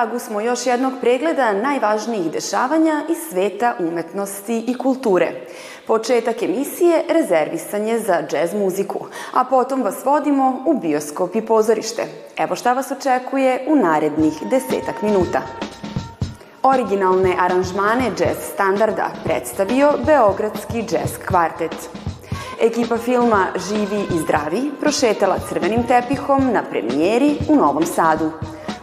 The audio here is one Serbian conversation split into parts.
Na pragu smo još jednog pregleda najvažnijih dešavanja iz sveta umetnosti i kulture. Početak emisije rezervisan je za džez muziku, a potom vas vodimo u bioskop i pozorište. Evo šta vas očekuje u narednih desetak minuta. Originalne aranžmane džez standarda predstavio Beogradski džez kvartet. Ekipa filma Živi i zdravi prošetala crvenim tepihom na premijeri u Novom Sadu.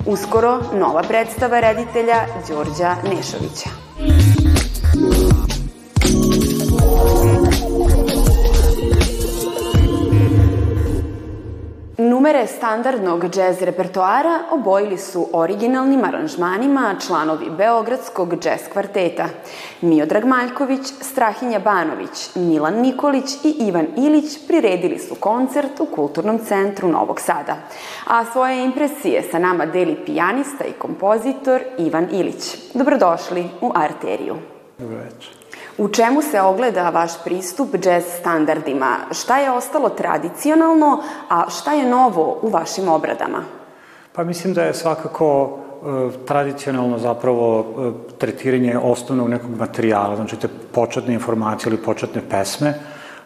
Uskoro nova predstava reditelja Đorđa Nešovića. Numere standardnog džez repertoara obojili su originalnim aranžmanima članovi Beogradskog džez kvarteta Miodrag Maljković, Strahinja Banović, Milan Nikolić i Ivan Ilić priredili su koncert u Kulturnom centru Novog Sada. A svoje impresije sa nama deli pijanista i kompozitor Ivan Ilić. Dobrodošli u Arteriju. Dobro večer. U čemu se ogleda vaš pristup džez standardima? Šta je ostalo tradicionalno, a šta je novo u vašim obradama? Pa mislim da je svakako e, tradicionalno zapravo e, tretiranje osnovnog nekog materijala, znači te početne informacije ili početne pesme,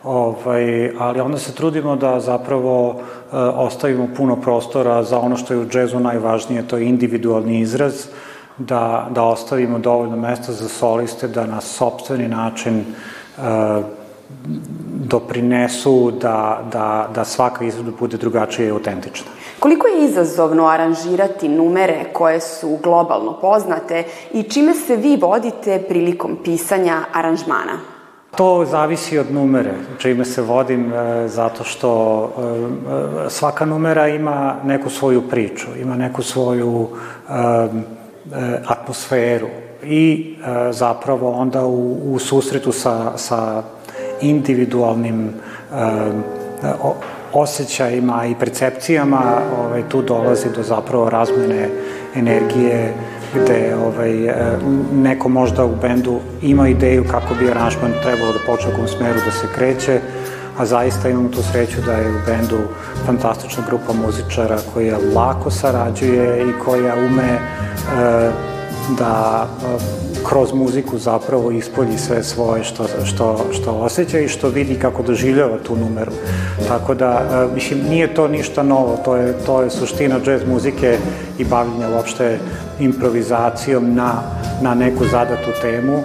ovaj, ali onda se trudimo da zapravo e, ostavimo puno prostora za ono što je u džezu najvažnije, to je individualni izraz, da, da ostavimo dovoljno mesta za soliste da na sobstveni način e, doprinesu da, da, da svaka izvedba bude drugačija i autentična. Koliko je izazovno aranžirati numere koje su globalno poznate i čime se vi vodite prilikom pisanja aranžmana? To zavisi od numere, čime se vodim e, zato što e, svaka numera ima neku svoju priču, ima neku svoju e, E, atmosferu i e, zapravo onda u, u susretu sa, sa individualnim e, osjećajima i percepcijama ovaj, tu dolazi do zapravo razmene energije gde ovaj, neko možda u bendu ima ideju kako bi aranžman trebalo da počne u kom smeru da se kreće, a zaista imamo tu sreću da je u bendu fantastična grupa muzičara koja lako sarađuje i koja ume e, da e, kroz muziku zapravo ispolji sve svoje što, što, što osjeća i što vidi kako doživljava tu numeru. Tako da, e, mislim, nije to ništa novo, to je, to je suština jazz muzike i bavljenja uopšte improvizacijom na, na neku zadatu temu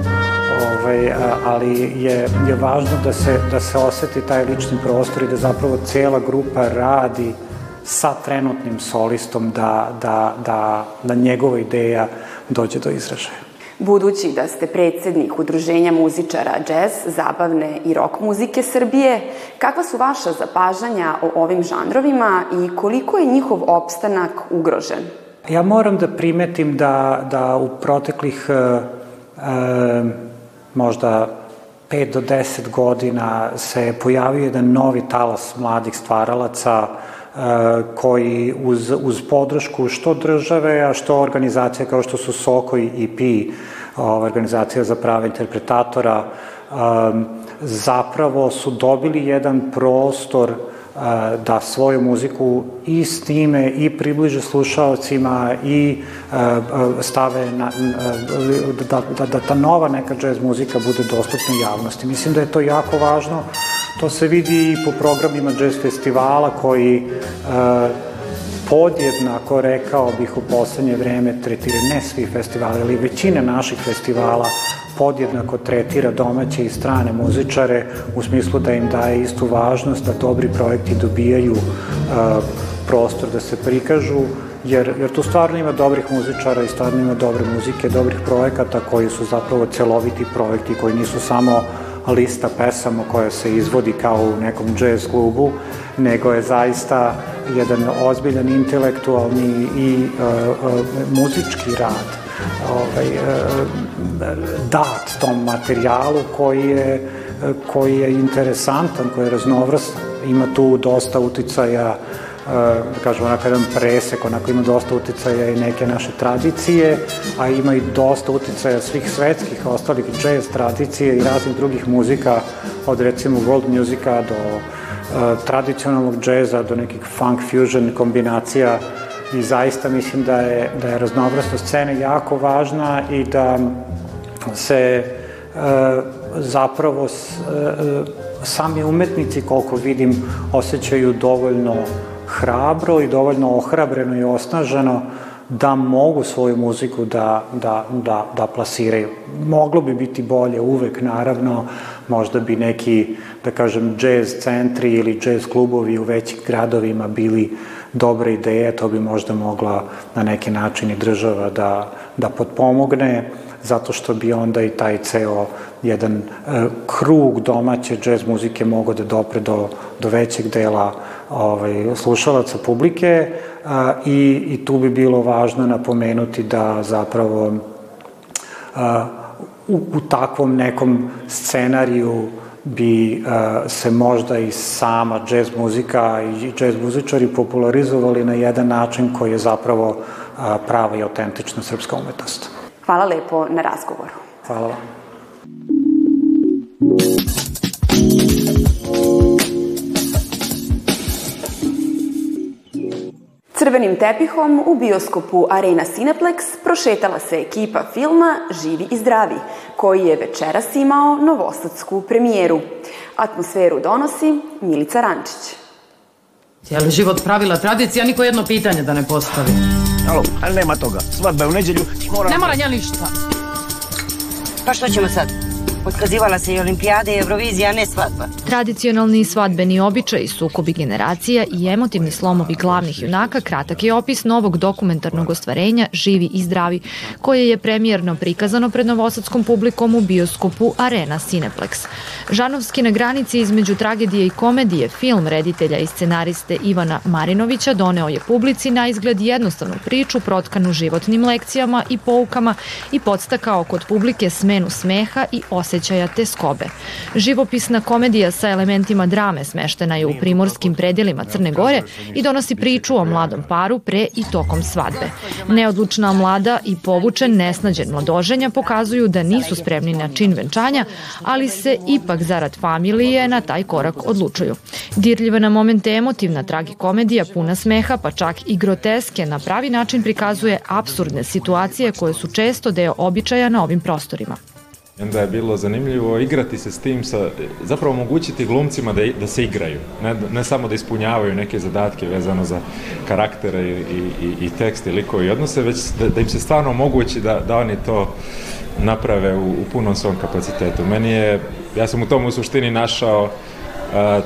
ovaj, ali je, je važno da se, da se oseti taj lični prostor i da zapravo cela grupa radi sa trenutnim solistom da, da, da, da njegova ideja dođe do izražaja. Budući da ste predsednik Udruženja muzičara džez, zabavne i rock muzike Srbije, kakva su vaša zapažanja o ovim žanrovima i koliko je njihov opstanak ugrožen? Ja moram da primetim da, da u proteklih e, e, možda 5 do 10 godina se pojavio jedan novi talas mladih stvaralaca e, koji uz, uz podršku što države, a što organizacije kao što su Soko i IP, organizacija za prava interpretatora, e, zapravo su dobili jedan prostor da svoju muziku i snime i približe slušalcima i stave na, da, da, da ta nova neka jazz muzika bude dostupna javnosti. Mislim da je to jako važno. To se vidi i po programima jazz festivala koji podjednako, rekao bih, u poslednje vreme tretiraju ne svi festivali, ali većina naših festivala podjednako tretira domaće i strane muzičare u smislu da im daje istu važnost, da dobri projekti dobijaju uh, prostor da se prikažu, jer, jer tu stvarno ima dobrih muzičara i stvarno ima dobre muzike, dobrih projekata koji su zapravo celoviti projekti, koji nisu samo lista pesama koja se izvodi kao u nekom jazz klubu, nego je zaista jedan ozbiljan intelektualni i uh, uh, muzički rad ovaj, e, dat tom materijalu koji je, koji je interesantan, koji je raznovrstan. Ima tu dosta uticaja e, da kažemo onako jedan presek, onako ima dosta uticaja i neke naše tradicije, a ima i dosta uticaja svih svetskih ostalih jazz tradicije i raznih drugih muzika, od recimo world muzika do uh, tradicionalnog džeza, do nekih funk fusion kombinacija i zaista mislim da je, da je raznovrsnost scene jako važna i da se e, zapravo s, e, sami umetnici, koliko vidim, osjećaju dovoljno hrabro i dovoljno ohrabreno i osnaženo da mogu svoju muziku da, da, da, da plasiraju. Moglo bi biti bolje uvek, naravno, možda bi neki, da kažem, jazz centri ili jazz klubovi u većim gradovima bili dobre ideje, to bi možda mogla na neki način i država da, da potpomogne, zato što bi onda i taj ceo jedan e, krug domaće jazz muzike mogao da dopre do, do većeg dela ovaj, slušalaca publike a, i, i tu bi bilo važno napomenuti da zapravo a, u, u takvom nekom scenariju bi a, se možda i sama jazz muzika i jazz muzičari popularizovali na jedan način koji je zapravo a, prava i autentična srpska umetnost. Hvala lepo na razgovoru. Hvala vam. Crvenim tepihom u bioskopu Arena Cineplex prošetala se ekipa filma Živi i zdravi, koji je večeras imao novosadsku premijeru. Atmosferu donosi Milica Rančić. Cijeli život pravila tradicija, niko jedno pitanje da ne postavi. Alo, ali nema toga. Svadba je u neđelju moram... Ne mora ja ništa. Pa što ćemo sad? Otkazivala se i olimpijade i Eurovizija, ne svadba. Tradicionalni svadbeni običaj, sukobi generacija i emotivni slomovi glavnih junaka kratak je opis novog dokumentarnog ostvarenja Živi i zdravi, koje je premijerno prikazano pred novosadskom publikom u bioskopu Arena Cineplex. Žanovski na granici između tragedije i komedije film reditelja i scenariste Ivana Marinovića doneo je publici na izgled jednostavnu priču protkanu životnim lekcijama i poukama i podstakao kod publike smenu smeha i osjećaja osjećaja te skobe. Živopisna komedija sa elementima drame smeštena je u primorskim predelima Crne Gore i donosi priču o mladom paru pre i tokom svadbe. Neodlučna mlada i povučen nesnađen mladoženja pokazuju da nisu spremni na čin venčanja, ali se ipak zarad familije na taj korak odlučuju. Dirljiva na momente emotivna tragikomedija puna smeha pa čak i groteske na pravi način prikazuje absurdne situacije koje su često deo običaja na ovim prostorima. Onda je bilo zanimljivo igrati se s tim, sa, zapravo omogućiti glumcima da, da se igraju, ne, ne samo da ispunjavaju neke zadatke vezano za karaktere i, i, i tekst i likovi i odnose, već da, da im se stvarno omogući da, da oni to naprave u, u punom svom kapacitetu. Meni je, ja sam u tom u suštini našao uh,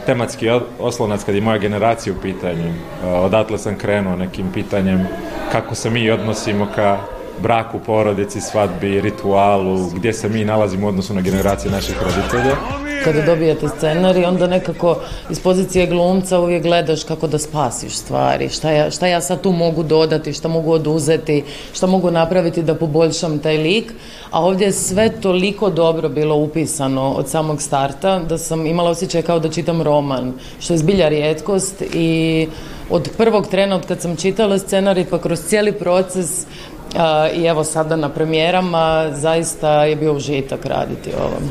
tematski oslonac kad je moja generacija u pitanju. Uh, odatle sam krenuo nekim pitanjem kako se mi odnosimo ka braku, porodici, svadbi, ritualu, gdje se mi nalazimo u odnosu na generacije naših roditelja. Kada dobijate scenarij, onda nekako iz pozicije glumca uvijek gledaš kako da spasiš stvari, šta ja, šta ja sad tu mogu dodati, šta mogu oduzeti, šta mogu napraviti da poboljšam taj lik, a ovdje je sve toliko dobro bilo upisano od samog starta da sam imala osjećaj kao da čitam roman, što je zbilja rijetkost i od prvog trena od kad sam čitala scenarij pa kroz cijeli proces i evo sada na premijerama zaista je bio užitak raditi ovom.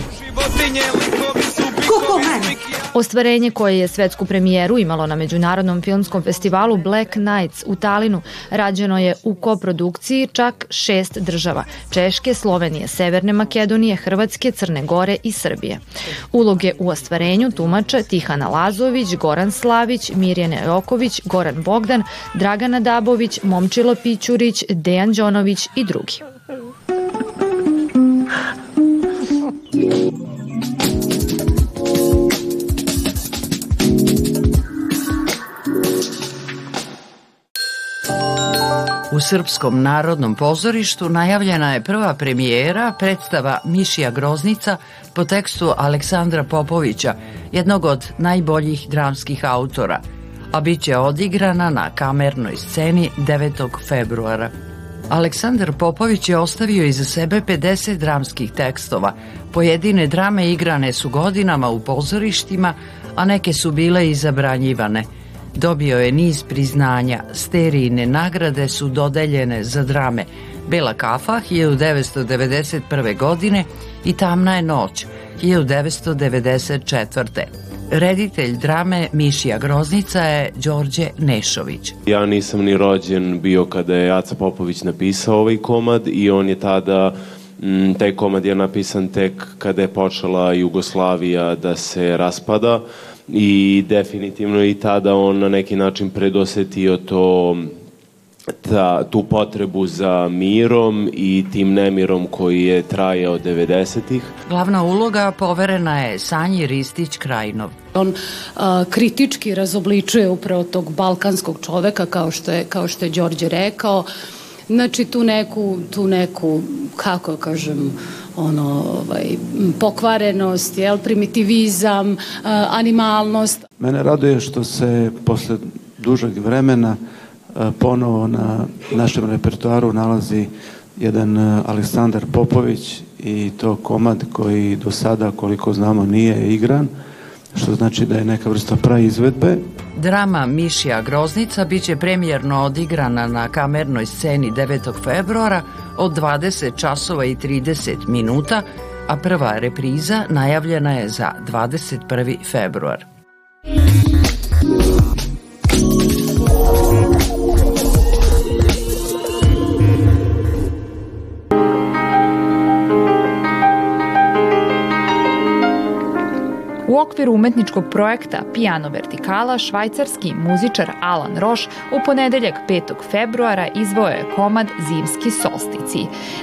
Ostvarenje koje je svetsku premijeru imalo na Međunarodnom filmskom festivalu Black Nights u Talinu rađeno je u koprodukciji čak šest država – Češke, Slovenije, Severne Makedonije, Hrvatske, Crne Gore i Srbije. Uloge u ostvarenju tumača Tihana Lazović, Goran Slavić, Mirjana Joković, Goran Bogdan, Dragana Dabović, Momčilo Pićurić, Dejan Đonović i drugi. U Srpskom narodnom pozorištu najavljena je prva premijera predstava Mišija Groznica po tekstu Aleksandra Popovića, jednog od najboljih dramskih autora, a bit će odigrana na kamernoj sceni 9. februara. Aleksandar Popović je ostavio iza sebe 50 dramskih tekstova. Pojedine drame igrane su godinama u pozorištima, a neke su bile izabranjivane – Dobio je niz priznanja, sterijine nagrade su dodeljene za drame Bela kafa 1991. godine i Tamna je noć 1994. Reditelj drame Mišija Groznica je Đorđe Nešović. Ja nisam ni rođen bio kada je Aca Popović napisao ovaj komad i on je tada m, taj komad je napisan tek kada je počela Jugoslavija da se raspada i definitivno i tada on na neki način predosetio to ta, tu potrebu za mirom i tim nemirom koji je trajao 90-ih. Glavna uloga poverena je Sanji Ristić-Krajnov. On a, kritički razobličuje upravo tog balkanskog čoveka, kao što je, kao što je Đorđe rekao, znači tu neku, tu neku kako kažem, ono, ovaj, pokvarenost, jel, primitivizam, animalnost. Mene raduje što se posle dužeg vremena ponovo na našem repertoaru nalazi jedan Aleksandar Popović i to komad koji do sada, koliko znamo, nije igran, što znači da je neka vrsta praizvedbe. Drama Mišija Groznica biće premijerno odigrana na kamernoj sceni 9. februara od 20 časova i 30 minuta, a prva repriza najavljena je za 21. februar. Okviru umetničkog projekta Piano Vertikala švajcarski muzičar Alan Roš u ponedeljak 5. februara izvojao je komad Zimski solstici.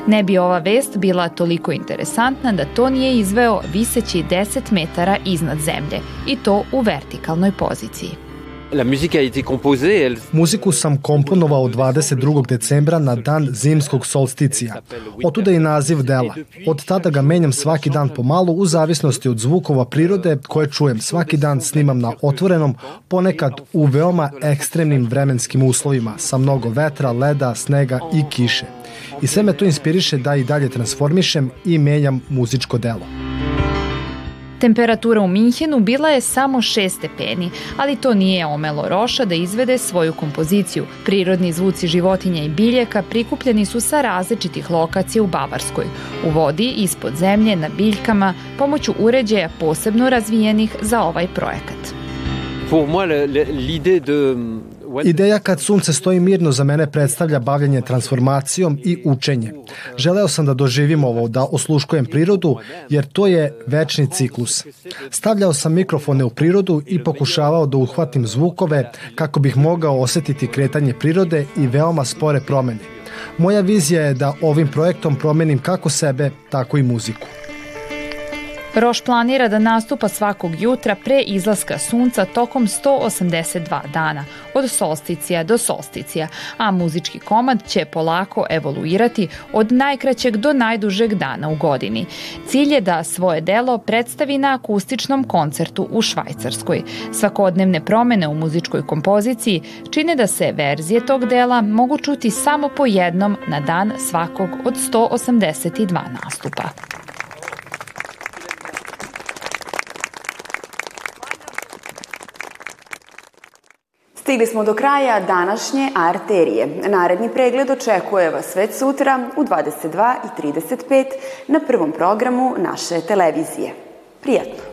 Ne bi ova vest bila toliko interesantna da to nije izveo viseći 10 metara iznad zemlje i to u vertikalnoj poziciji. La musique a été composée, elle... Muziku sam komponovao 22. decembra na dan zimskog solsticija. Otuda i naziv dela. Od tada ga menjam svaki dan pomalo u zavisnosti od zvukova prirode koje čujem. Svaki dan snimam na otvorenom, ponekad u veoma ekstremnim vremenskim uslovima, sa mnogo vetra, leda, snega i kiše. I sve me to inspiriše da i dalje transformišem i menjam muzičko delo. Temperatura u Minhenu bila je samo 6 stepeni, ali to nije omelo Roša da izvede svoju kompoziciju. Prirodni zvuci životinja i biljaka prikupljeni su sa različitih lokacija u Bavarskoj. U vodi, ispod zemlje, na biljkama, pomoću uređaja posebno razvijenih za ovaj projekat. Pour moi, l'idée de Ideja kad sunce stoji mirno za mene predstavlja bavljanje transformacijom i učenje. Želeo sam da doživim ovo, da osluškujem prirodu, jer to je večni ciklus. Stavljao sam mikrofone u prirodu i pokušavao da uhvatim zvukove kako bih mogao osetiti kretanje prirode i veoma spore promene. Moja vizija je da ovim projektom promenim kako sebe, tako i muziku. Roš planira da nastupa svakog jutra pre izlaska sunca tokom 182 dana, od solsticija do solsticija, a muzički komad će polako evoluirati od najkraćeg do najdužeg dana u godini. Cilj je da svoje delo predstavi na akustičnom koncertu u Švajcarskoj. Svakodnevne promene u muzičkoj kompoziciji čine da se verzije tog dela mogu čuti samo po jednom na dan svakog od 182 nastupa. Stigli smo do kraja današnje arterije. Naredni pregled očekuje vas već sutra u 22.35 na prvom programu naše televizije. Prijetno!